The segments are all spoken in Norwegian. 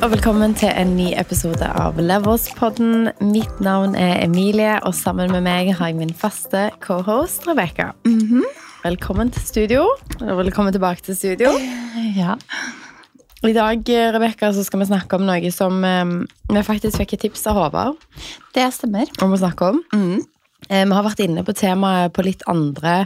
Og velkommen til en ny episode av Levels-podden. Mitt navn er Emilie, og sammen med meg har jeg min faste cohost Rebekka. Velkommen til studio. Og velkommen tilbake til studio. Ja. I dag Rebecca, så skal vi snakke om noe som um, vi faktisk fikk et tips av Håvard Det stemmer. om å snakke om. Mm. Eh, vi har vært inne på temaet på litt andre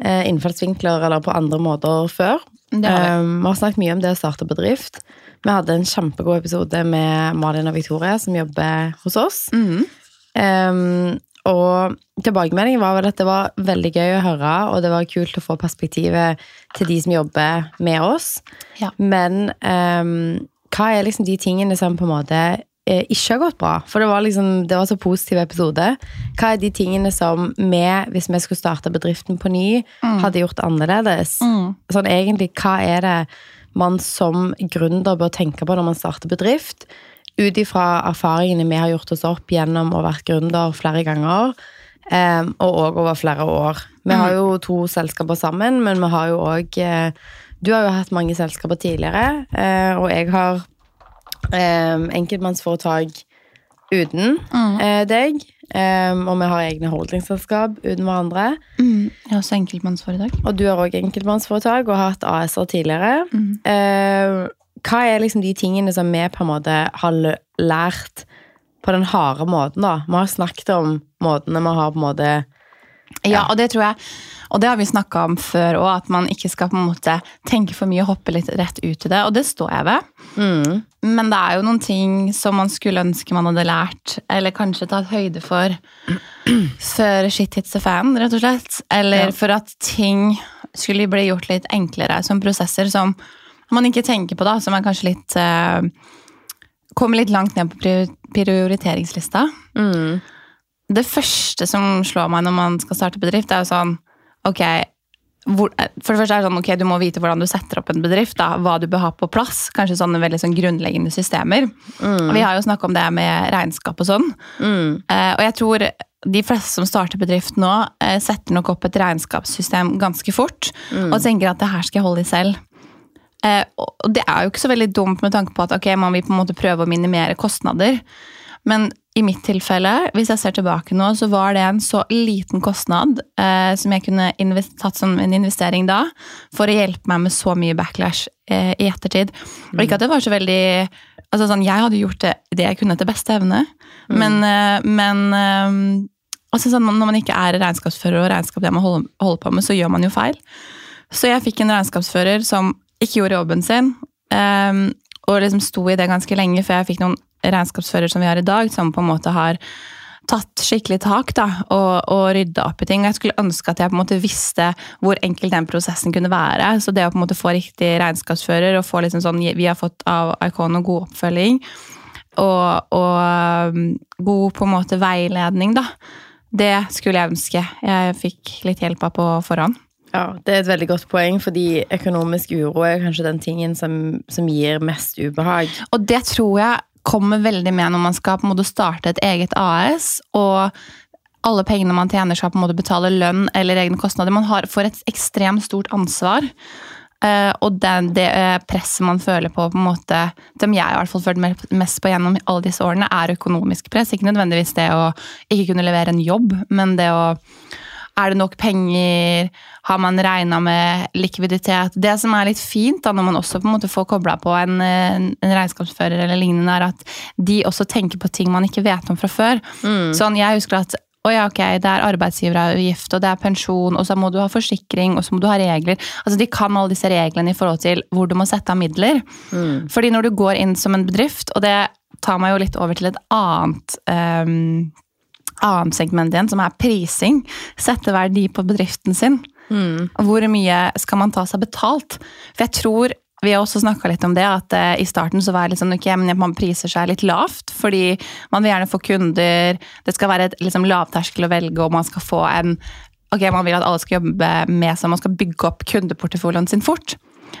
eh, innfallsvinkler eller på andre måter før. Det har vi. Um, vi har snakket mye om det å starte bedrift. Vi hadde en kjempegod episode med Malin og Victoria, som jobber hos oss. Mm. Um, og tilbakemeldingen var vel at det var veldig gøy å høre, og det var kult å få perspektivet til de som jobber med oss. Ja. Men um, hva er liksom de tingene som på en måte eh, ikke har gått bra? For det var liksom, det var så positiv episode. Hva er de tingene som vi, hvis vi skulle starte bedriften på ny, hadde gjort annerledes? Mm. Sånn egentlig, hva er det man som gründer bør tenke på når man starter bedrift? Ut ifra erfaringene vi har gjort oss opp gjennom å være gründer flere ganger, eh, og òg over flere år. Vi har jo to selskaper sammen, men vi har jo òg eh, Du har jo hatt mange selskaper tidligere, eh, og jeg har eh, enkeltmannsforetak uten eh, deg. Eh, og vi har egne holdingselskap uten hverandre. Mm. Jeg har også enkeltmannsforetak. Og du har òg enkeltmannsforetak og har hatt AS-er tidligere. Mm. Uh, hva er liksom de tingene som vi på en måte har lært på den harde måten, da? Vi har snakket om måtene vi har på en måte Ja, og det tror jeg Og det har vi snakka om før òg, at man ikke skal på en måte tenke for mye og hoppe litt rett ut i det. Og det står jeg ved. mm, Men det er jo noen ting som man skulle ønske man hadde lært, eller kanskje tatt høyde for før shit hits the fan, rett og slett. Eller Ja. for at ting skulle bli gjort litt enklere som prosesser som man ikke tenker på, da, som er kanskje litt uh, Kommer litt langt ned på prioriteringslista. mm, Det første som slår meg når man skal starte bedrift, er jo sånn Ok, hvor, for det første er det sånn, ok, du må vite hvordan du setter opp en bedrift. Da, hva du bør ha på plass. Kanskje sånne veldig sånn grunnleggende systemer. Vi har jo snakka om det med regnskap og sånn. mm, Eh, og jeg tror de fleste som starter bedrift nå, eh, setter nok opp et regnskapssystem ganske fort. Og tenker at det her skal jeg holde i selv. Eh, og det er jo ikke så veldig dumt med tanke på at ok, man vil på en måte prøve å minimere kostnader. Men i mitt tilfelle, hvis jeg ser tilbake nå, så var det en så liten kostnad eh, som jeg kunne tatt som en investering da, for å hjelpe meg med så mye backlash eh, i ettertid. Og ikke at det var så veldig altså sånn, Jeg hadde gjort det, det jeg kunne etter beste evne, men, eh, men eh, altså sånn, når man ikke er regnskapsfører og regnskap det man holder, holder på med, så gjør man jo feil. Så jeg fikk en regnskapsfører som ikke gjorde jobben sin, eh, og liksom sto i det ganske lenge før jeg fikk noen regnskapsfører som vi har i dag, som på en måte har tatt skikkelig tak da, og, og rydda opp i ting. Jeg skulle ønske at jeg på en måte visste hvor enkel den prosessen kunne være. Så det å på en måte få riktig regnskapsfører og få liksom sånn Vi har fått av Icon og god oppfølging og, og um, god på en måte veiledning, da. Det skulle jeg ønske jeg fikk litt hjelp av på forhånd. Ja, det er et veldig godt poeng, fordi økonomisk uro er kanskje den tingen som, som gir mest ubehag. Og det tror jeg kommer veldig med når man skal på en måte starte et eget AS, og alle pengene man tjener skal på en måte betale lønn eller egne kostnader. Man har, får et ekstremt stort ansvar. Eh, og det, det eh, presset man føler på, på en måte, som jeg i hvert fall følte mest på gjennom alle disse årene, er økonomisk press. Ikke nødvendigvis det å ikke kunne levere en jobb, men det å er det nok penger? Har man regna med likviditet? Det som er litt fint, da, når man også på en måte får kobla på en, en regnskapsfører, eller lignende, er at de også tenker på ting man ikke vet om fra før. Sånn, Jeg husker at å ja, ok, det er arbeidsgiveravgift, og det er pensjon, og så må du ha forsikring, og så må du ha regler. Altså, De kan alle disse reglene i forhold til hvor du må sette av midler. Fordi når du går inn som en bedrift, og det tar meg jo litt over til et annet ehm, annet segment igjen, som er prising. Sette verdi på bedriften sin. Hvor mye skal man ta seg betalt? For jeg tror vi har også snakka litt om det, at eh, i starten så var det litt sånn, ok, men man priser seg litt lavt. Fordi man vil gjerne få kunder, det skal være et liksom, lavterskel å velge, og man skal få en Ok, man vil at alle skal jobbe med seg, man skal bygge opp kundeporteføljen sin fort.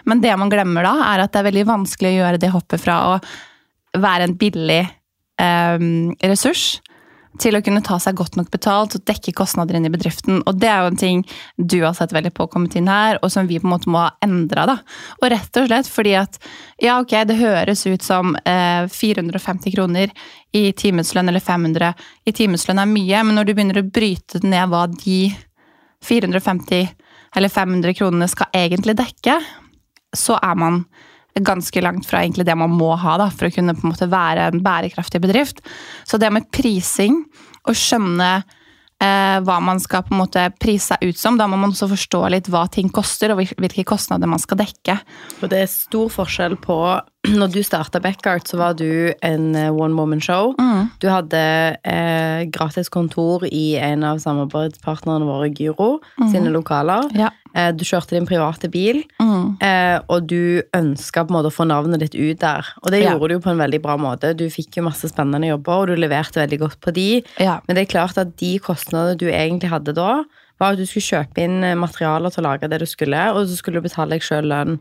Men det man glemmer da, er at det er veldig vanskelig å gjøre det hoppet fra å være en billig eh, ressurs til å kunne ta seg godt nok betalt og dekke kostnader inn i bedriften. Og det er jo en ting du har sett veldig på kommet inn her, og som vi på en måte må ha endra. Og rett og slett fordi at ja, ok, det høres ut som eh, 450 kroner i timeslønn eller 500 i timeslønn er mye, men når du begynner å bryte ned hva de 450 eller 500 kronene skal egentlig dekke, så er man ganske langt fra egentlig det man må ha da, for å kunne på en måte være en bærekraftig bedrift. Så det med prising, å skjønne eh, hva man skal på en måte prise seg ut som, da må man også forstå litt hva ting koster, og hvilke kostnader man skal dekke. Og det er stor forskjell på Når du starta Backart, så var du en eh, one woman show. Mm. Du hadde eh, gratis kontor i en av samarbeidspartnerne våre, Gyro, mm. sine lokaler. Ja. Eh, du kjørte din private bil, mm. eh, og du ønska å få navnet ditt ut der. Og det gjorde du på en veldig bra måte. Du fikk jo masse spennende jobber, og du leverte veldig godt på de. Ja. Men det er klart at de kostnadene du egentlig hadde da, var at du skulle kjøpe inn eh, materialer til å lage det du skulle, og så skulle du betale deg sjøl lønn.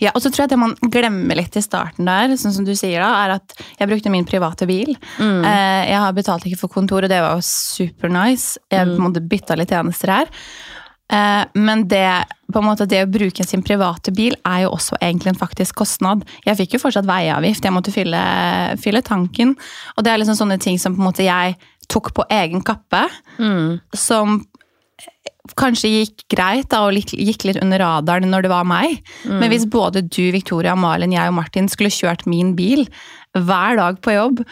Ja, og så tror jeg det man glemmer litt i starten der, sånn som du sier da, er at jeg brukte min private bil. Mm. Jeg har betalt ikke for kontor, og det var jo super nice. Jeg mm. måtte bytte litt tjenester her. Eh, men det, måte, det å bruke sin private bil er jo også egentlig en faktisk kostnad. Jeg fikk jo fortsatt veiavgift, jeg måtte fylle, fylle tanken. Og det er liksom sånne ting som måte jeg tok på egen kappe. Mm. Som kanskje gikk greit da, og gikk litt under radaren når det var meg. Mm. Men hvis både du, Victoria, Malin, jeg og Martin skulle kjørt min bil hver dag på jobb,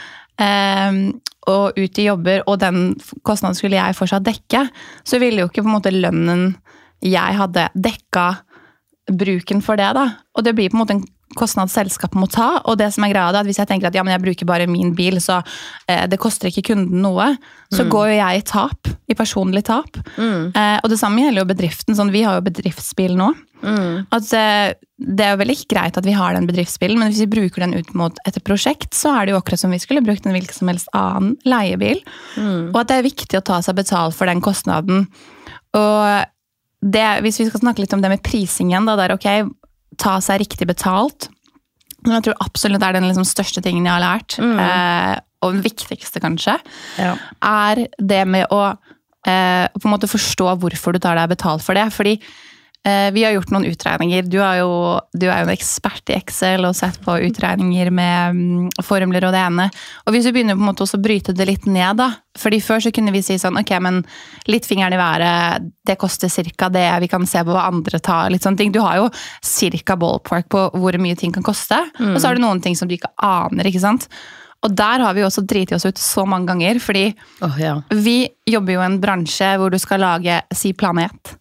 um, og ut i jobber, og den kostnaden skulle jeg fortsatt dekke, så ville jo ikke på en måte lønnen jeg hadde, dekka bruken for det. da. Og det blir på en måte en kostnad selskapet må ta. Og det som er greia da, at hvis jeg tenker at ja, men jeg bruker bare min bil, så eh, det koster ikke kunden noe, så mm. går jo jeg i tap. I personlig tap. Mm. Eh, og det samme gjelder jo bedriften. sånn Vi har jo bedriftsbil nå. Mm. At eh, Det er jo vel ikke greit at vi har den bedriftsbilen, men hvis vi bruker den ut mot et prosjekt, så er det jo akkurat som vi skulle brukt en hvilken som helst annen leiebil. Mm. Og at det er viktig å ta seg betalt for den kostnaden. Og det, hvis vi skal snakke litt om det med prisingen, da, der ok, ta seg riktig betalt. Men jeg tror absolutt det er den liksom største tingen jeg har lært, mm. eh, og den viktigste kanskje, ja. er det med å eh, på en måte forstå hvorfor du tar deg betalt for det. Fordi vi har gjort noen utregninger. Du er, jo, du er jo en ekspert i Excel og sett på utregninger med mm, formler og det ene. Og hvis vi begynner på en måte å bryte det litt ned, da. fordi Før så kunne vi si sånn ok, men litt fingeren i været, det koster ca. det. Vi kan se på hva andre tar. litt sånne ting. Du har jo ca. ballpark på hvor mye ting kan koste. Mm. Og så har du noen ting som du ikke aner. ikke sant? Og der har vi også driti oss ut så mange ganger. Fordi oh, ja. vi jobber jo i en bransje hvor du skal lage si planet.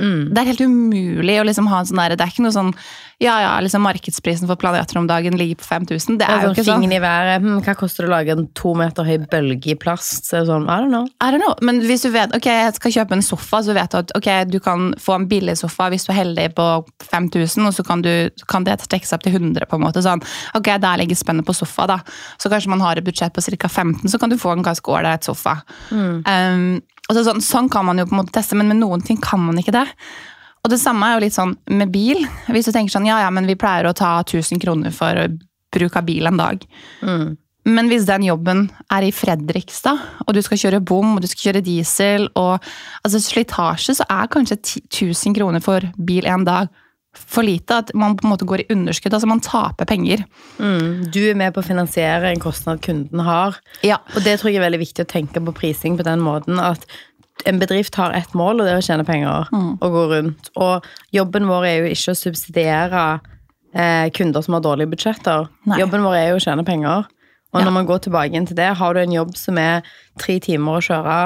Mm. Det er helt umulig å liksom ha en sånn der, Det er ikke noe sånn ja, ja, liksom markedsprisen for planeter om dagen ligger på 5000. Det er jo sånn ikke sånn. i været. Hm, hva koster det å lage en to meter høy bølge i plast? Så sånn, I don't know. I don't know. Men hvis du vet ok, jeg skal kjøpe en sofa, så vet du at ok, du kan få en billig sofa hvis du er heldig på 5000, og så kan, du, kan det trekkes opp til 100. på en måte, sånn, ok, Der ligger spennet på sofa. da. Så kanskje man har et budsjett på ca. 15, så kan du få en ganske ålreit sofa. Mm. Um, så, sånn, sånn kan man jo på en måte teste, men med noen ting kan man ikke det. Og det samme er jo litt sånn med bil. Hvis du tenker sånn ja, ja, men vi pleier å ta 1000 kroner for bruk av bil en dag. Mm. Men hvis den jobben er i Fredrikstad, og du skal kjøre bom og du skal kjøre diesel og altså Slitasje, så er kanskje 1000 kroner for bil en dag for lite. At man på en måte går i underskudd. Altså man taper penger. Mm. Du er med på å finansiere en kostnad kunden har. Ja. Og det tror jeg er veldig viktig å tenke på prising på den måten at en bedrift har ett mål, og det er å tjene penger mm. og gå rundt. Og jobben vår er jo ikke å subsidiere eh, kunder som har dårlige budsjetter. Nei. Jobben vår er jo å tjene penger. Og ja. når man går tilbake inn til det, har du en jobb som er tre timer å kjøre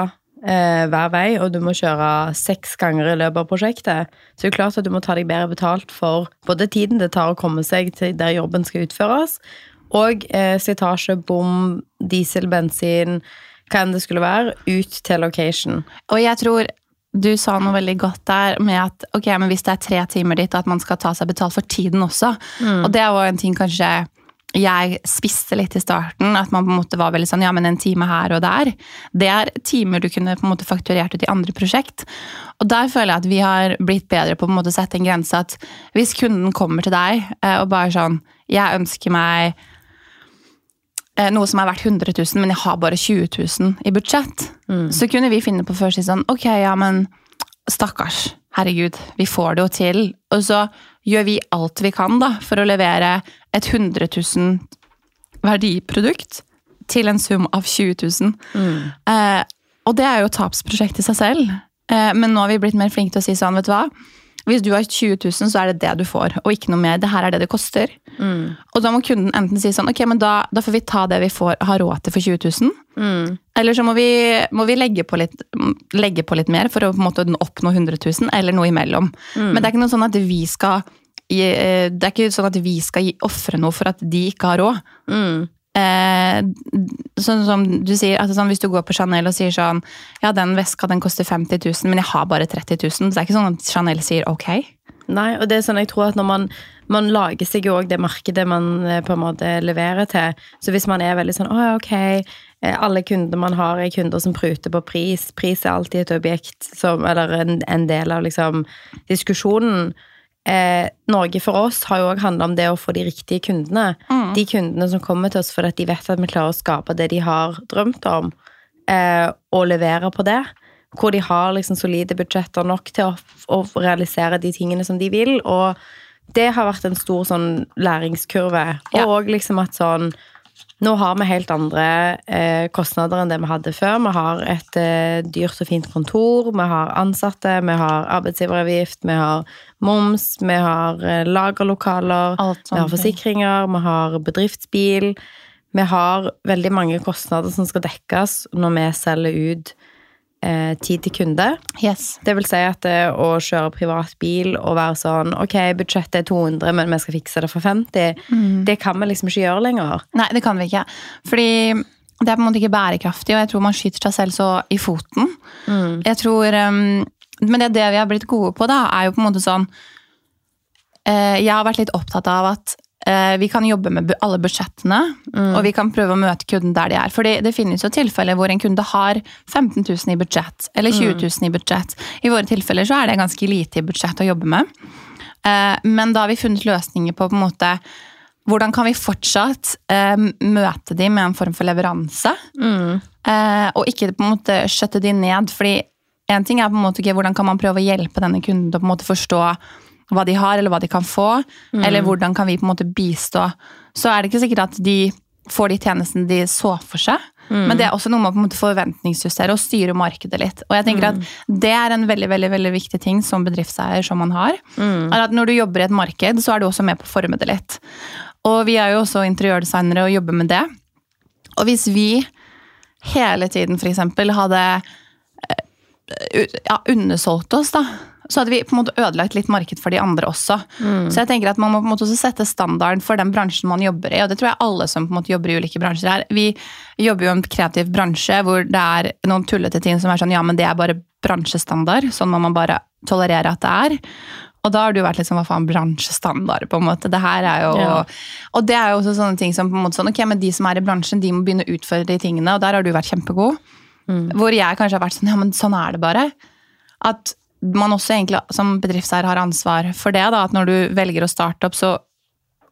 eh, hver vei, og du må kjøre seks ganger i løpet av prosjektet, så det er klart at du må ta deg bedre betalt for både tiden det tar å komme seg til der jobben skal utføres, og eh, slitasje, bom, diesel, bensin hva enn det skulle være, ut til location. Og jeg tror du sa noe veldig godt der med at ok, men hvis det er tre timer dit, at man skal ta seg betalt for tiden også. Mm. Og det var en ting kanskje jeg spiste litt i starten. At man på en måte var veldig sånn ja, men en time her og der. Det er timer du kunne på en måte fakturert ut i andre prosjekt. Og der føler jeg at vi har blitt bedre på, på en måte å sette en grense. At hvis kunden kommer til deg eh, og bare sånn Jeg ønsker meg noe som er verdt 100 000, men jeg har bare 20 000 i budsjett, så kunne vi finne på først si sånn Ok, ja, men stakkars. Herregud, vi får det jo til. Og så gjør vi alt vi kan da, for å levere et 100 000 verdiprodukt til en sum av 20 000. Eh, og det er jo tapsprosjekt i seg selv. Eh, men nå har vi blitt mer flinke til å si sånn, vet du hva. Hvis du har 20 000, så er det det du får, og ikke noe mer. Det her er det det koster. Og da må kunden enten si sånn, ok, men da, da får vi ta det vi får, har råd til for 20 000. Eller så må vi, må vi legge, på litt, legge på litt mer for å på en måte oppnå 100 000, eller noe imellom. Men det er ikke noe sånn at vi skal eh, det er ikke sånn at vi skal ofre noe for at de ikke har råd. Eh, sånn som du sier, altså sånn, Hvis du går på Chanel og sier sånn Ja, den veska den koster 50 000, men jeg har bare 30 000. Så det er ikke sånn at Chanel sier ok. Nei, og det er sånn jeg tror at når man, man lager seg jo òg det markedet man eh, på en måte leverer til. Så hvis man er veldig sånn å ok, eh, alle kunder man har er kunder som pruter på pris. Pris er alltid et objekt som, eller en, en del av liksom diskusjonen. Eh, Norge for oss har jo òg handla om det å få de riktige kundene. De kundene som kommer til oss fordi de vet at vi klarer å skape det de har drømt om, eh, og levere på det. Hvor de har liksom solide budsjetter nok til å, å realisere de tingene som de vil. Og det har vært en stor sånn læringskurve. Ja. Og liksom at sånn Nå har vi helt andre eh, kostnader enn det vi hadde før. Vi har et eh, dyrt og fint kontor, vi har ansatte, vi har arbeidsgiveravgift, vi har moms, vi har eh, lagerlokaler, vi har forsikringer, vi har bedriftsbil. Vi har veldig mange kostnader som skal dekkes når vi selger ut tid til kunde. Yes. Det vil si at eh, å kjøre privat bil og være sånn Ok, budsjettet er 200, men vi skal fikse det for 50, det kan vi liksom ikke gjøre lenger. Nei, det kan vi ikke. Fordi det er på en måte ikke bærekraftig, og jeg tror man skyter seg selv så i foten. Jeg tror, um, Men det, det vi har blitt gode på, da, er jo på en måte sånn eh, Jeg har vært litt opptatt av at eh, vi kan jobbe med alle budsjettene, og vi kan prøve å møte kunden der de er. Fordi det finnes jo tilfeller hvor en kunde har 15 000 i budsjett, eller 20 000 i budsjett. I våre tilfeller så er det ganske lite i budsjett å jobbe med. Eh, Men da har vi funnet løsninger på på en måte hvordan kan vi fortsatt eh, møte de med en form for leveranse? Eh, og ikke på en måte skjøtte de ned. fordi en ting er på en måte hvordan kan man prøve å hjelpe denne kunden til å på en måte forstå hva de har, eller hva de kan få, eller hvordan kan vi på en måte bistå. Så er det ikke sikkert at de får de tjenestene de så for seg. Men det er også noe med å på en måte forventningsjustere og styre markedet litt. Og jeg tenker at Det er en veldig veldig, veldig viktig ting som bedriftseier som man har. Er at Når du jobber i et marked, så er du også med på å forme det litt. Og vi er jo også interiørdesignere og jobber med det. Og hvis vi hele tiden eksempel hadde eh, ja, undersolgt oss, da, så hadde vi på en måte ødelagt litt marked for de andre også. Så jeg tenker at man må på en måte også sette standarden for den bransjen man jobber i. Og det tror jeg alle som på en måte jobber i ulike bransjer er. Vi jobber jo i en kreativ bransje hvor det er noen tullete ting som er sånn ja, men det er bare bransjestandard. Sånn må man bare tolerere at det er. Og da har du vært sånn, hva faen, bransjestandard, på en måte. Det her er jo... Ja. Og det er jo også sånne ting som på en måte sånn, ok, men de som er i bransjen, de må begynne å utfordre de tingene, og der har du vært kjempegod. Hvor jeg kanskje har vært sånn, ja, men sånn er det bare. At man også egentlig som bedriftseier har ansvar for det, da, at når du velger å starte opp, så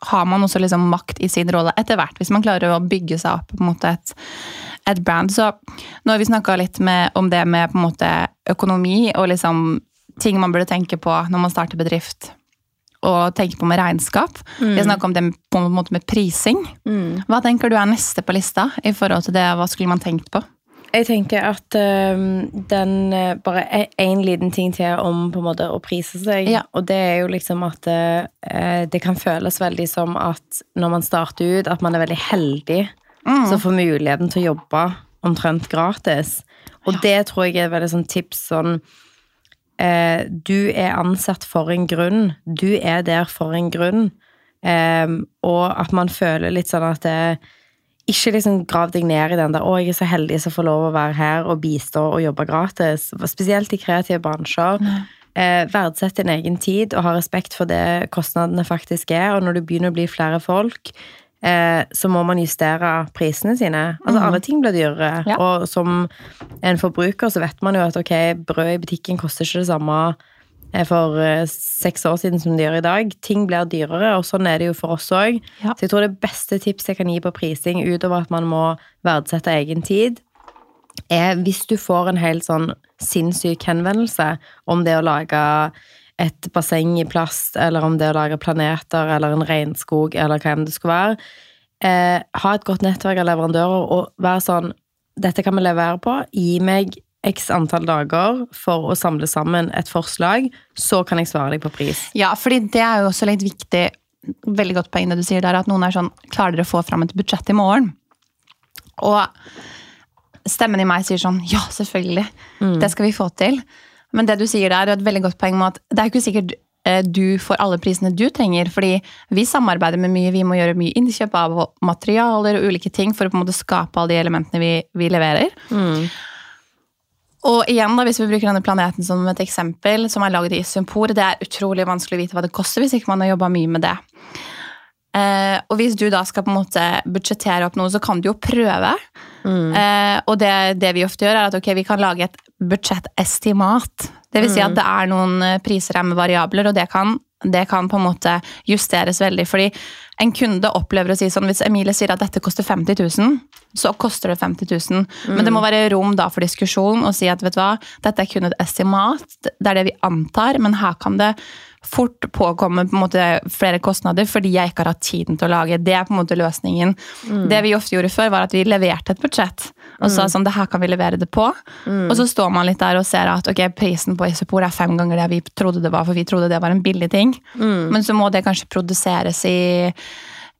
har man også liksom makt i sin rolle etter hvert, hvis man klarer å bygge seg opp mot et, et brand. Så nå har vi snakka litt med, om det med måte økonomi og liksom ting man burde tenke på når man starter bedrift. Og tenke på med regnskap. Vi har snakka om det på en måte med prising. Hva tenker du er neste på lista i forhold til det? Hva skulle man tenkt på? Jeg tenker at um, den øh, Bare én liten ting til om på en måte å prise seg. Ja. Og det er jo liksom at uh, det kan føles veldig som at når man starter ut, at man er veldig heldig som får muligheten til å jobbe omtrent gratis. Og det tror jeg er et veldig sånn tips sånn uh, Du er ansatt for en grunn. Du er der for en grunn. Um, og at man føler litt sånn at det, ikke liksom grav deg ned i den der 'Å, jeg er så heldig som får lov å være her og bistå og jobbe gratis'. Spesielt i kreative bransjer. Eh, verdsett din egen tid og ha respekt for det kostnadene faktisk er. Og når du begynner å bli flere folk, eh, så må man justere prisene sine. Altså Alle ting blir dyrere. Ja. Og som en forbruker så vet man jo at ok, brød i butikken koster ikke det samme for eh, seks år siden som de gjør i dag. Ting blir dyrere, og sånn er det jo for oss òg. Ja. Så jeg tror det beste tipset jeg kan gi på prising, utover at man må verdsette egen tid, er hvis du får en helt sånn sinnssyk henvendelse om det å lage et basseng i plast, eller om det å lage planeter, eller en regnskog, eller hva enn det skulle være. Eh, ha et godt nettverk av leverandører og være sånn Dette kan vi levere på. Gi meg x antall dager for å samle sammen et forslag. Så kan jeg svare deg på pris. Ja, fordi det er jo også litt viktig. Veldig godt poeng det du sier der, at noen er sånn Klarer dere å få fram et budsjett i morgen? Og stemmen i meg sier sånn Ja, selvfølgelig. Det skal vi få til. Men det du sier der, er et veldig godt poeng med at det er ikke sikkert eh, du får alle prisene du trenger, fordi vi samarbeider med mye, vi må gjøre mye innkjøp av materialer og ulike ting for å på en måte skape alle de elementene vi, vi leverer. Og igjen da, hvis vi bruker denne planeten som et eksempel, som er laget i Sympor, det er utrolig vanskelig å vite hva det koster hvis ikke man har jobba mye med det. Eh, og hvis du da skal på en måte budsjettere opp noe, så kan du jo prøve. Eh, og det, det vi ofte gjør, er at okay, vi kan lage et budsjettestimat. Det vil si at det er noen priser her med variabler, og det kan, det kan på en måte justeres veldig. Fordi en kunde opplever å si sånn, hvis Emilie sier at dette koster 50 000, så koster det 50 000. Men det må være rom da for diskusjon og si at vet du hva, dette er kun et estimat. Det er det vi antar, men her kan det fort påkomme på måte flere kostnader fordi jeg ikke har hatt tiden til å lage. Det er på en måte løsningen. Det vi ofte gjorde før, var at vi leverte et budsjett. Og sa sånn, det her kan vi levere det på. Og så står man litt der og ser at ok, prisen på Isopor er fem ganger det vi trodde det var, for vi trodde det var en billig ting. Men så må det kanskje produseres i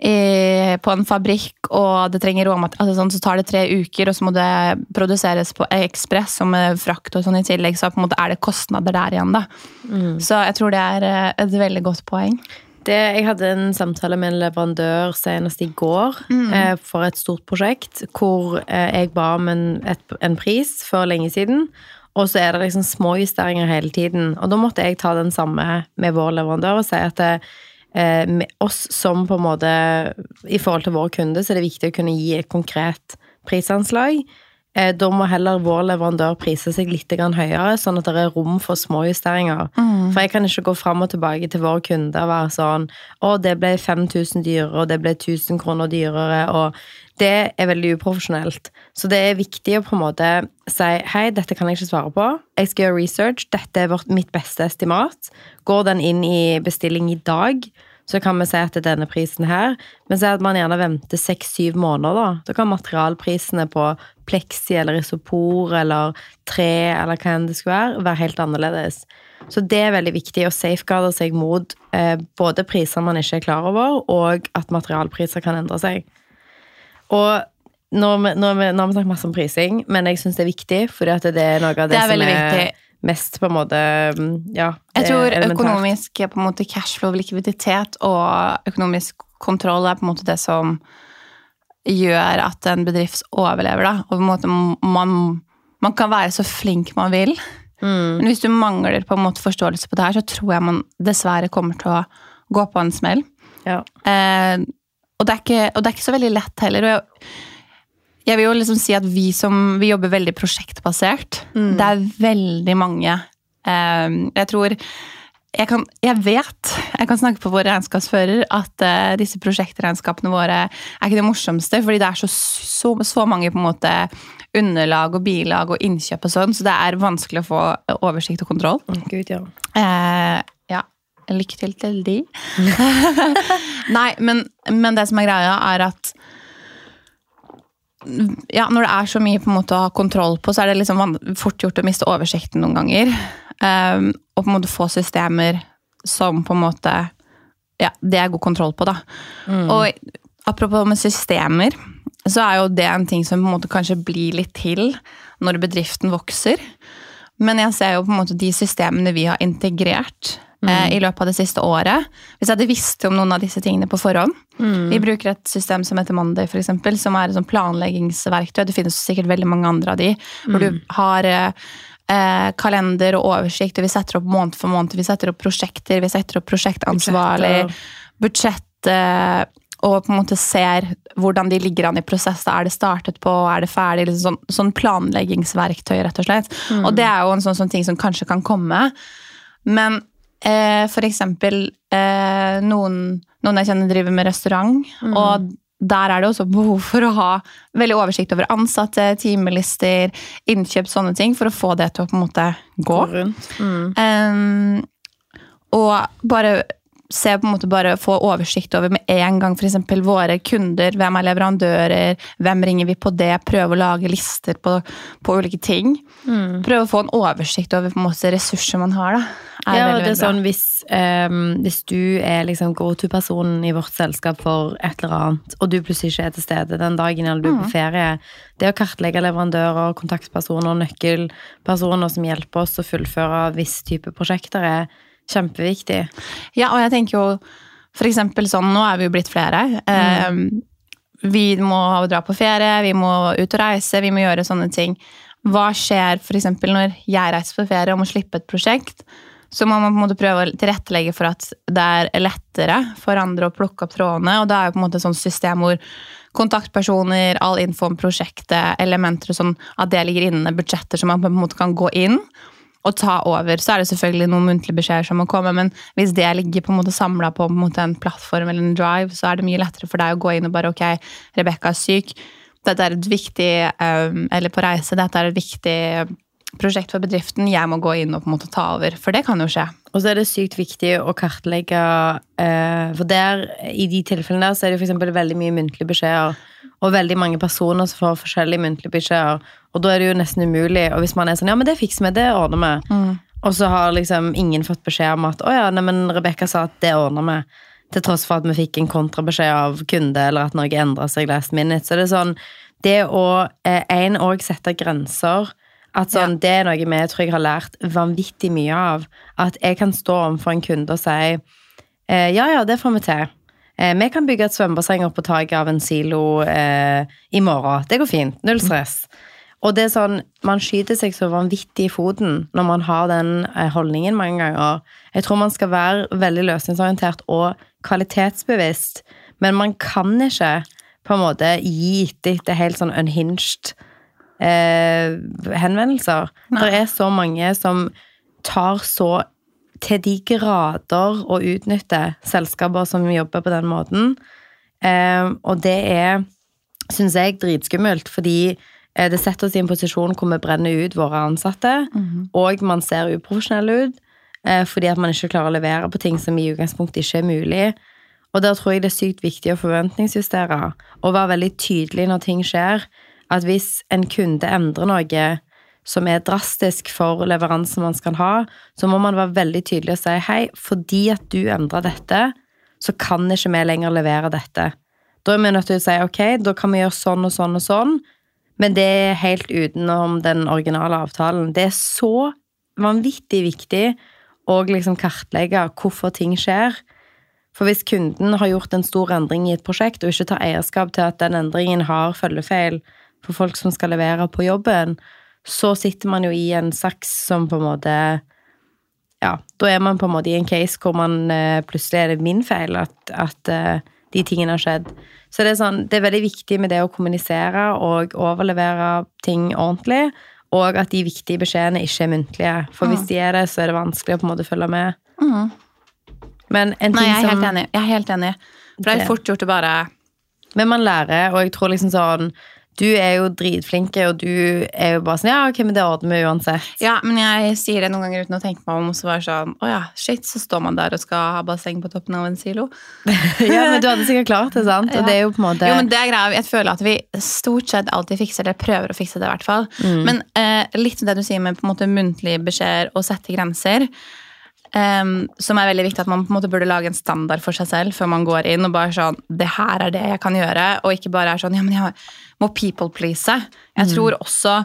i, på en fabrikk, og det trenger råmateriale, altså sånn, så tar det tre uker, og så må det produseres på ekspress og med frakt og sånn i tillegg, så på en måte er det kostnader der igjen, da. Så jeg tror det er eh, et veldig godt poeng. Det, jeg hadde en samtale med en leverandør senest i går eh, for et stort prosjekt, hvor eh, jeg ba om en, et, en pris for lenge siden. Og så er det liksom små justeringer hele tiden. Og da måtte jeg ta den samme med vår leverandør og si at det, eh, med oss som på en måte I forhold til våre kunder, så er det viktig å kunne gi et konkret prisanslag. Eh, da må heller vår leverandør prise seg litt høyere, sånn at det er rom for småjusteringer. Mm. For jeg kan ikke gå fram og tilbake til vår kunde og være sånn Å, det ble 5000 dyrere, og det ble 1000 kroner dyrere, og det er veldig uprofesjonelt. Så det er viktig å på en måte si hei, dette kan jeg ikke svare på. Jeg skal gjøre research. Dette er vårt, mitt beste estimat. Går den inn i bestilling i dag, så kan vi si at det er denne prisen her. Men si at man gjerne venter seks-syv måneder, da. Da kan materialprisene på pleksi eller isopor eller tre eller hva enn det skulle være, være helt annerledes. Så det er veldig viktig å safeguarde seg mot eh, både priser man ikke er klar over, og at materialpriser kan endre seg. Og nå har vi, vi, snakket masse om prising, men jeg syns det er viktig, fordi det er noe av det, Det er som er viktig. Mest på en måte Ja. Jeg tror er økonomisk på en måte cashflow, likviditet og økonomisk kontroll er på en måte det som gjør at en bedrift overlever. Da. Og på en måte man, man kan være så flink man vil, Mm. men hvis du mangler på en måte forståelse på det her, så tror jeg man dessverre kommer til å gå på en smell. Ja. Eh, og, det ikke, og det er ikke så veldig lett heller. Og jeg, jeg vil jo liksom si at vi som vi jobber veldig prosjektbasert. Det er veldig mange eh, Jeg tror jeg, kan, jeg vet, jeg kan snakke på vår regnskapsfører, at eh, disse prosjektregnskapene våre er ikke det morsomste, fordi det er så, så, så mange på en måte underlag og bilag og innkjøp og sånn, så det er vanskelig å få oversikt og kontroll. Gud, ja. Eh, ja. Lykke til til de. Nei, men, men det som er greia, er at ja, når det er så mye på en måte å ha kontroll på, så er det liksom fort gjort å miste oversikten noen ganger. Um, og på en måte få systemer som på en måte Ja, det er god kontroll på, da. Og apropos med systemer, så er jo det en ting som på en måte kanskje blir litt til når bedriften vokser. Men jeg ser jo på en måte de systemene vi har integrert eh, i løpet av det siste året. Hvis jeg hadde visst om noen av disse tingene på forhånd. Vi bruker et system som heter Monday, for eksempel, som er et planleggingsverktøy. Det finnes sikkert veldig mange andre av de, hvor du har eh, eh, kalender og oversikt, og vi setter opp måned for måned, vi setter opp prosjekter, vi setter opp prosjektansvarlig, budsjett, eh, og på en måte ser hvordan de ligger an i prosess. Er det startet på, er det ferdig? Liksom sånn, sånn planleggingsverktøy, rett og slett. Og det er jo en sånn, sånn ting som kanskje kan komme. Men eh, for eksempel eh, noen, noen jeg kjenner driver med restaurant, Mm. og der er det også behov for å ha veldig oversikt over ansatte, timelister, innkjøp, sånne ting, for å få det til å på en måte gå. rundt. Mm. Um, og bare se på en måte bare få oversikt over med en gang f.eks. våre kunder, hvem er leverandører, hvem ringer vi på det, prøve å lage lister på, på ulike ting. Mm. Prøve å få en oversikt over på en måte ressurser man har. da. Er Ja, veldig, det er sånn hvis, um, hvis du er liksom go-to-personen i vårt selskap for et eller annet, og du plutselig ikke er til stede den dagen eller du er på ferie, det å kartlegge leverandører, kontaktpersoner, nøkkelpersoner som hjelper oss å fullføre viss type prosjekter, er kjempeviktig. Ja, og jeg tenker jo for eksempel sånn, nå er vi jo blitt flere. Eh, vi må dra på ferie, vi må ut og reise, vi må gjøre sånne ting. Hva skjer eksempel når jeg reiser på ferie og må slippe et prosjekt? Så må man på en måte prøve å tilrettelegge for at det er lettere for andre å plukke opp trådene. Og da er jo på en måte et sånt system hvor kontaktpersoner, all info om prosjektet, elementer og sånn, at det ligger inne, budsjetter som man på en måte kan gå inn og ta over. Så er det selvfølgelig noen muntlige beskjeder som må komme, men hvis det ligger på en måte samla på, på en, måte en plattform eller en drive, så er det mye lettere for deg å gå inn og bare ok, Rebekka er syk. Dette er et viktig um, Eller på reise, dette er et viktig prosjekt for bedriften. Jeg må gå inn og på en måte ta over, for det kan jo skje. Og så er det sykt viktig å kartlegge eh, For der, i de tilfellene der så er det for eksempel veldig mye muntlige beskjeder. Og veldig mange personer som får forskjellige muntlige beskjeder. Og da er det jo nesten umulig. Og hvis man er sånn Ja, men det fikser vi, det ordner vi. Og så har liksom ingen fått beskjed om at å ja, nei, men Rebekka sa at det ordner vi. Til tross for at vi fikk en kontrabeskjed av kunde, eller at noe endra seg last minute. Så det er sånn Det å én òg sette grenser at sånn, Det er noe vi tror jeg har lært vanvittig mye av. At jeg kan stå overfor en kunde og si eh, ja, ja, det får vi til. Eh, vi kan bygge et svømmebasseng opp på taket av en silo eh, i morgen. Det går fint. Null stress. Og det er sånn, Man skyter seg så vanvittig i foten når man har den eh, holdningen mange ganger. Jeg tror man skal være veldig løsningsorientert og kvalitetsbevisst, men man kan ikke på en måte gi etter helt sånn unhinged eh, henvendelser. Det er så mange som tar så til de grader å utnytte selskaper som jobber på den måten. Eh, og det er, syns jeg, dritskummelt, fordi eh, det setter oss i en posisjon hvor vi brenner ut våre ansatte, og man ser uprofesjonell ut, eh, fordi at man ikke klarer å levere på ting som i utgangspunktet ikke er mulig. Og der tror jeg det er sykt viktig å forventningsjustere, og være veldig tydelig når ting skjer. At hvis en kunde endrer noe som er drastisk for leveransen man skal ha, så må man være veldig tydelig og si hei, fordi at du endra dette, så kan ikke vi lenger levere dette. Da er vi nødt til å si ok, da kan vi gjøre sånn og sånn og sånn, men det er helt utenom den originale avtalen. Det er så vanvittig viktig å liksom kartlegge hvorfor ting skjer. For hvis kunden har gjort en stor endring i et prosjekt, og ikke tar eierskap til at den endringen har følgefeil for folk som skal levere på jobben, så sitter man jo i en saks som på en måte Ja, da er man på en måte i en case hvor man eh, plutselig er det min feil at, at eh, de tingene har skjedd. Så det er, sånn, det er veldig viktig med det å kommunisere og overlevere ting ordentlig, og at de viktige beskjedene ikke er muntlige. For hvis de er det, så er det vanskelig å på en måte følge med. Men en ting Nei, jeg er som helt enig. Jeg er helt enig. For Det- er fort gjort å bare Men man lærer, og jeg tror liksom sånn Du er jo dritflinke, og du er jo bare sånn Ja, ok, men det ordner vi uansett. Ja, men jeg sier det noen ganger uten å tenke meg om, så bare sånn Å ja, shit, så står man der og skal ha basseng på toppen av en silo. ja, men du hadde sikkert klart det, sant? Og Ja. det er jo på en måte Jo, men det er greia. Jeg føler at vi stort sett alltid fikser det, prøver å fikse det i hvert fall. Men eh, litt det du sier med på en måte muntlige beskjeder og sette grenser, em, som er veldig viktig at man på en måte burde lage en standard for seg selv før man går inn og bare sånn Det her er det jeg kan gjøre, og ikke bare er sånn Ja, men jeg må people please. Jeg tror også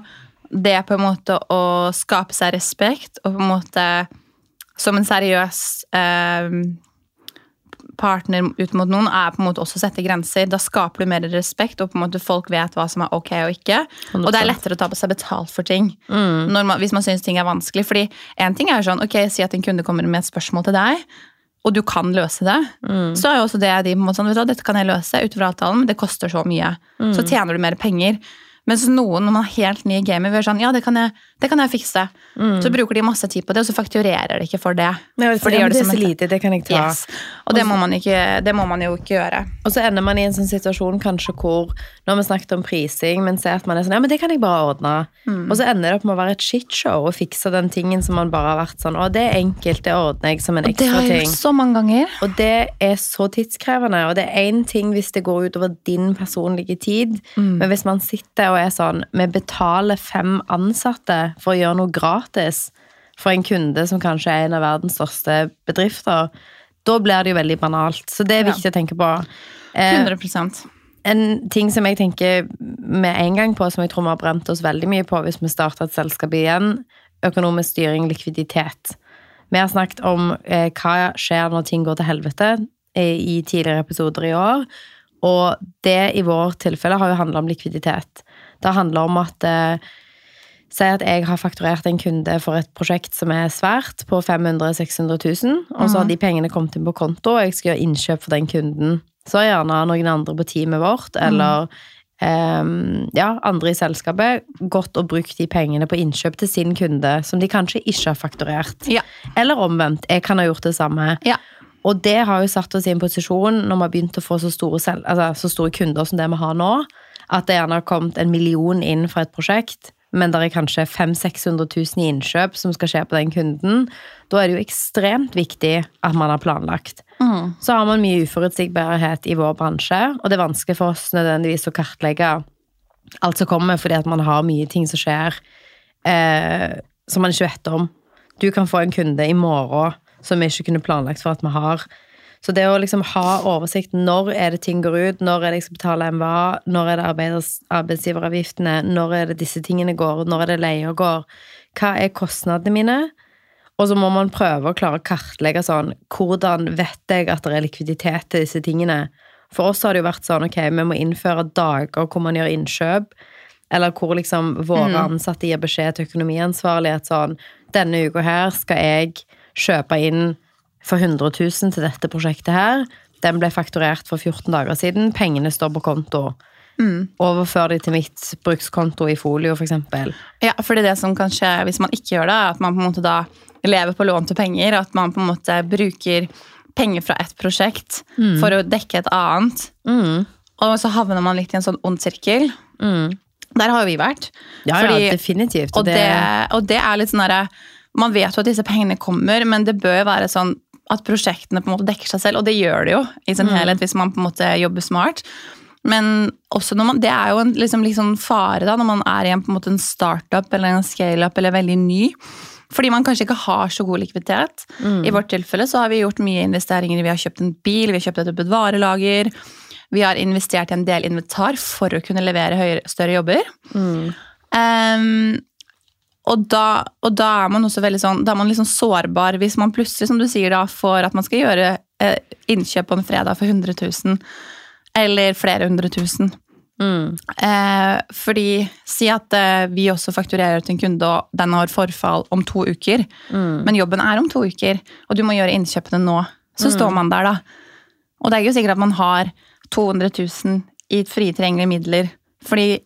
det på en måte å skape seg respekt og på en måte som en seriøs em, partner ut mot noen, er på en måte også å sette grenser. Da skaper du mer respekt, og på en måte folk vet hva som er ok og ikke. Og det er lettere å ta på seg betalt for ting når man, hvis man syns ting er vanskelig. Fordi en ting er sånn, ok, Si at en kunde kommer med et spørsmål til deg, og du kan løse det. Så er jo også det de på en måte sånn, vet du, dette kan jeg løse utover avtalen, men det koster så mye. Så tjener du mer penger. Mens noen, når man er helt ny i gamet, vil være sånn Ja, det kan jeg, det kan jeg fikse. Så bruker de masse tid på det, og så fakturerer de ikke for det. Ja, For de men det er så lite, det kan jeg ta. Yes. Og det må, man ikke, det må man jo ikke gjøre. Og så ender man i en sånn situasjon kanskje hvor Nå har vi snakket om prising, men se at man er sånn Ja, men det kan jeg bare ordne. Mm. Og så ender det opp med å være et shitshow og fikse den tingen som man bare har vært sånn Å, det er enkelt, det ordner jeg som en ekstra ting. Det har jeg gjort så mange ganger. Og det er så tidskrevende, og det er én ting hvis det går utover din personlige tid, Mm. men hvis man sitter og er sånn Vi betaler fem ansatte for å gjøre noe gratis for en kunde som kanskje er en av verdens største bedrifter, da blir det jo veldig banalt. Så det er Ja. viktig å tenke på. Eh, 100% en ting som jeg tenker med en gang på, som jeg tror vi har brent oss veldig mye på hvis vi starter et selskap igjen, økonomisk styring, likviditet. Vi har snakket om eh, hva skjer når ting går til helvete eh, i tidligere episoder i år. Og det i vårt tilfelle har jo handla om likviditet. Det handler om at eh, Si at jeg har fakturert en kunde for et prosjekt som er svært, på 500 000-600 000, og så har de pengene kommet inn på konto, og jeg skal gjøre innkjøp for den kunden. Så har gjerne noen andre på teamet vårt, eller ehm, ja, andre i selskapet, gått og brukt de pengene på innkjøp til sin kunde, som de kanskje ikke har fakturert. Ja. Eller omvendt. Jeg kan ha gjort det samme. Ja. Og det har jo satt oss i en posisjon når vi har begynt å få så store, selv, altså, så store kunder som det vi har nå, at det gjerne har kommet en million inn fra et prosjekt, men det er kanskje 500 000-600 000 i innkjøp som skal skje på den kunden. Da er det jo ekstremt viktig at man har planlagt. Mm. Så har man mye uforutsigbarhet i vår bransje, og det er vanskelig for oss nødvendigvis å kartlegge alt som kommer, fordi at man har mye ting som skjer eh, som man ikke vet om. Du kan få en kunde i morgen som vi ikke kunne planlagt for at vi har. Så det å liksom ha oversikt når er det ting går ut, når er det jeg skal betale MVA, når er det arbeidsgiveravgiftene, når er det disse tingene går, når er det leia går, hva er kostnadene mine? Og så må man prøve å klare å kartlegge sånn Hvordan vet jeg at det er likviditet til disse tingene? For oss har det jo vært sånn ok, vi må innføre dager hvor man gjør innkjøp. Eller hvor liksom våre ansatte gir beskjed til økonomiansvarlig at sånn Denne uka her skal jeg kjøpe inn for 100 000 til dette prosjektet her. Den ble fakturert for 14 dager siden. Pengene står på konto. Overfør de til mitt brukskonto i Folio, for eksempel. Ja, for det er det som kan skje hvis man ikke gjør det, at man på en måte da lever på lånte penger, at man på en måte bruker penger fra et prosjekt for å dekke et annet, Mm. og så havner man litt i en sånn ond sirkel. Der har jo vi vært. Ja, Fordi- ja, definitivt. Og det, og det er litt sånn derre Man vet jo at disse pengene kommer, men det bør jo være sånn at prosjektene på en måte dekker seg selv, og det gjør det jo i sin helhet hvis man på en måte jobber smart. Men også når man, det er jo en liksom, liksom fare da, når man er i en, på en, måte en startup eller en scale-up eller veldig ny. Fordi man kanskje ikke har så god likviditet. I vårt tilfelle så har vi gjort mye investeringer. Vi har kjøpt en bil, vi har kjøpt et varelager. Vi har investert i en del inventar for å kunne levere høyere, større jobber. Ehm, og, da, og da er man også veldig sånn, da er man liksom sårbar hvis man plutselig, som du sier, da, får at man skal gjøre eh, innkjøp på en fredag for 100 000. Eller flere hundre tusen. Mm. Eh, fordi si at eh, vi også fakturerer til en kunde, og den har forfall om to uker. Men jobben er om to uker, og du må gjøre innkjøpene nå. Så står man der, da. Og det er ikke sikkert at man har 200 000 i frie midler. Fordi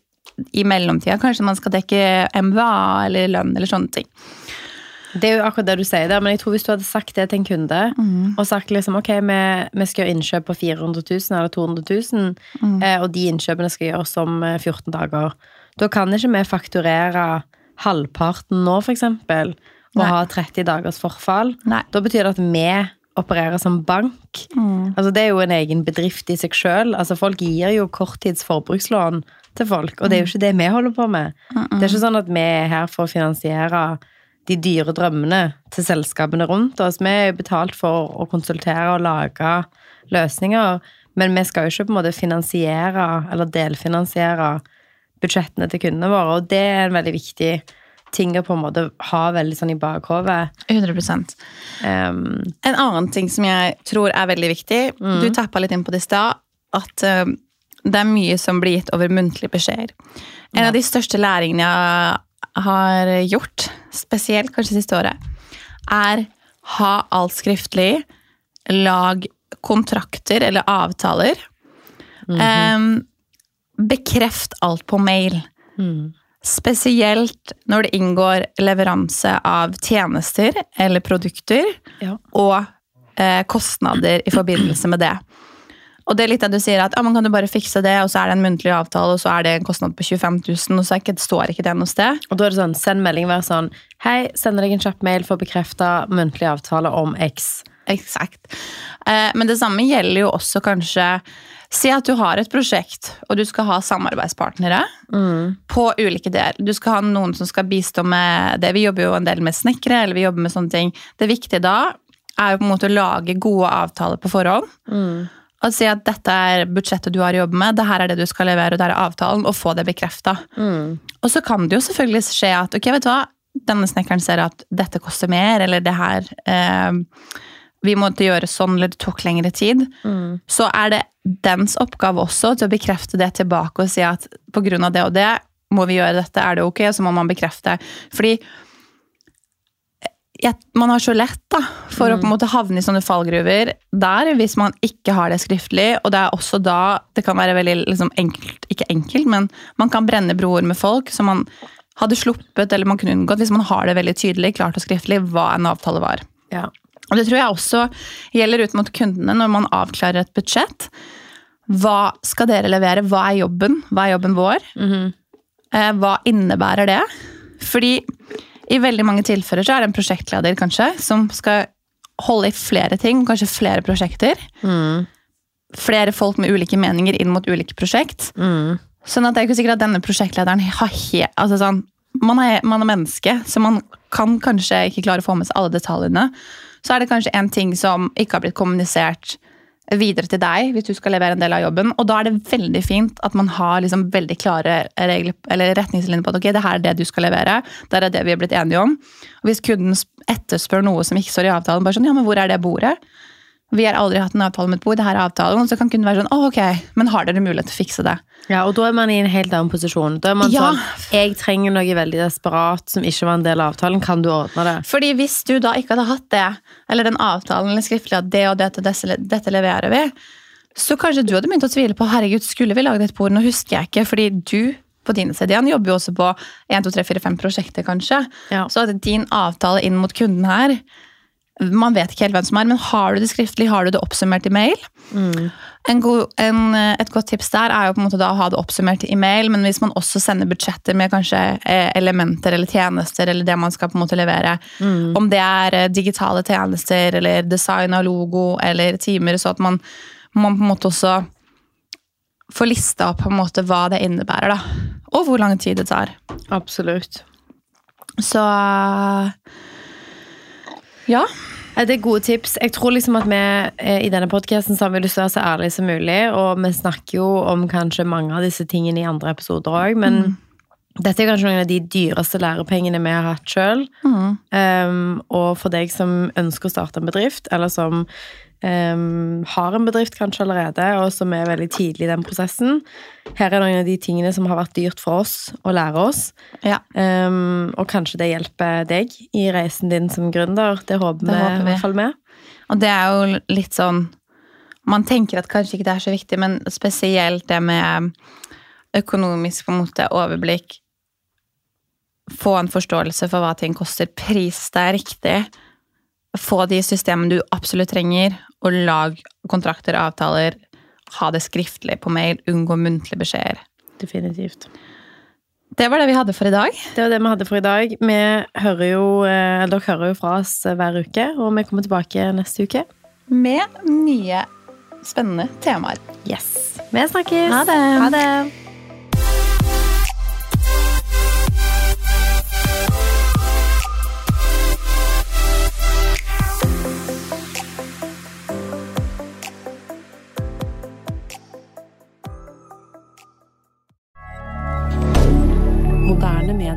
i mellomtida kanskje man skal dekke MVA eller lønn eller sånne ting. Det er jo akkurat det du sier der, men jeg tror hvis du hadde sagt det til en kunde, og sagt liksom ok, vi, vi skal gjøre innkjøp på 400 000 eller 200 000, eh, og de innkjøpene skal gjøres om eh, 14 dager, da kan ikke vi fakturere halvparten nå, eksempel, og Nei. ha 30 dagers forfall. Nei. Da betyr det at vi opererer som bank. Altså, det er jo en egen bedrift i seg sjøl. Altså, folk gir jo korttids forbrukslån til folk, og det er jo ikke det vi holder på med. Det er ikke sånn at vi er her for å finansiere de dyre drømmene til selskapene rundt oss. Vi er jo betalt for å konsultere og lage løsninger, men vi skal jo ikke på en måte finansiere eller delfinansiere budsjettene til kundene våre, og det er en veldig viktig ting å på en måte ha veldig sånn i bakhovet. 100 Um, En annen ting som jeg tror er veldig viktig, du tappa litt inn på det i stad, at eh, det er mye som blir gitt over muntlige beskjeder. En av de største læringene jeg har gjort, spesielt kanskje siste året, er ha alt skriftlig, lag kontrakter eller avtaler. Em, bekreft alt på mail. Spesielt når det inngår leveranse av tjenester eller produkter Ja. og eh, kostnader i forbindelse med det. Og det er litt det du sier at ja, man kan jo bare fikse det, og så er det en muntlig avtale, og så er det en kostnad på 25 000, og så ikke, står ikke det noe sted. Og da er det sånn, send melding, vær sånn Hei, sender deg en kjapp mail for å bekrefte muntlig avtale om X. Eksakt. Eh, men det samme gjelder jo også kanskje Si at du har et prosjekt, og du skal ha samarbeidspartnere på ulike deler. Du skal ha noen som skal bistå med det. Vi jobber jo en del med snekkere, eller vi jobber med sånne ting. Det viktige da er jo på en måte å lage gode avtaler på forhånd. Og si at dette er budsjettet du har å jobbe med, det her er det du skal levere, og det er avtalen, og få det bekrefta. Og så kan det jo selvfølgelig skje at ok, vet du hva, denne snekkeren ser at dette koster mer, eller det her eh, Vi måtte gjøre sånn, eller det tok lengre tid. Så er det dens oppgave også til å bekrefte det tilbake og si at pga. det og det må vi gjøre dette, er det ok? Og så må man bekrefte. Fordi man har så lett da, for å på en måte havne i sånne fallgruver der hvis man ikke har det skriftlig. Og det er også da det kan være veldig liksom, enkelt, ikke enkelt, men man kan brenne broer med folk som man hadde sluppet eller man kunne unngått hvis man har det veldig tydelig, klart og skriftlig, hva en avtale var. Ja. Og det tror jeg også gjelder ut mot kundene når man avklarer et budsjett. Hva skal dere levere? Hva er jobben? Hva er jobben vår? Eh, Hva innebærer det? Fordi i veldig mange tilfeller så er det en prosjektleder kanskje, som skal holde i flere ting, kanskje flere prosjekter. Flere folk med ulike meninger inn mot ulike prosjekt. Sånn at det er ikke sikkert at denne prosjektlederen har he altså sånn, man, er, man er menneske, så man kan kanskje ikke klare å få med seg alle detaljene. Så er det kanskje en ting som ikke har blitt kommunisert videre til deg hvis du skal levere en del av jobben. Og da er det veldig fint at man har liksom veldig klare regler, eller retningslinjer på at ok, det her er det du skal levere. Det er det vi er blitt enige om. Og hvis kunden etterspør noe som ikke står i avtalen, bare sånn, ja, men hvor er det bordet? Vi har aldri hatt en avtale med et bord, det her er avtalen. Så kan kunden være sånn, å ok, men har dere mulighet til å fikse det? Ja, og da er man i en helt annen posisjon. Da er man Ja. sånn Jeg trenger noe veldig desperat som ikke var en del av avtalen. Kan du ordne det? Fordi hvis du da ikke hadde hatt det, eller den avtalen eller skriftlig at det og dette, dette, leverer vi, så kanskje du hadde begynt å tvile på herregud, skulle vi lage et bord? Nå husker jeg ikke, fordi du på din side igjen jobber jo også på 1, 2, 3, 4, 5 prosjekter, kanskje. Ja. Så at din avtale inn mot kunden her Man vet ikke helt hvem som er, men har du det skriftlig, har du det oppsummert i mail? En god, en, et godt tips der er jo på en måte da å ha det oppsummert i mail, men hvis man også sender budsjetter med kanskje eh, elementer eller tjenester, eller det man skal på en måte levere, om det er eh, digitale tjenester eller design av logo eller timer, så at man, man på en måte også får lista opp på en måte hva det innebærer, da. Og hvor lang tid det tar. Absolutt. Så ja. Det er gode tips. Jeg tror liksom at vi eh, i denne podcasten så har vi lyst til å være så ærlige som mulig, og vi snakker jo om kanskje mange av disse tingene i andre episoder òg, men dette er kanskje noen av de dyreste lærepengene vi har hatt sjøl. Um, og for deg som ønsker å starte en bedrift, eller som um, har en bedrift kanskje allerede, og som er veldig tidlig i den prosessen, her er noen av de tingene som har vært dyrt for oss å lære oss. ja. Um, og kanskje det hjelper deg i reisen din som gründer. Det håper Det vi i hvert fall med. Og det er jo litt sånn Man tenker at kanskje ikke det er så viktig, men spesielt det med økonomisk på en måte overblikk. Få en forståelse for hva ting koster. Pris det er riktig. Få de systemene du absolutt trenger, og lag kontrakter og avtaler. Ha det skriftlig på mail. Unngå muntlige beskjeder. Definitivt. Det var det vi hadde for i dag. Det var det vi hadde for i dag. Vi hører jo, eh, dere hører jo fra oss hver uke, og vi kommer tilbake neste uke. Med nye, spennende temaer. Yes. Vi snakkes. Ha det. Ha det.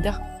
Twitter.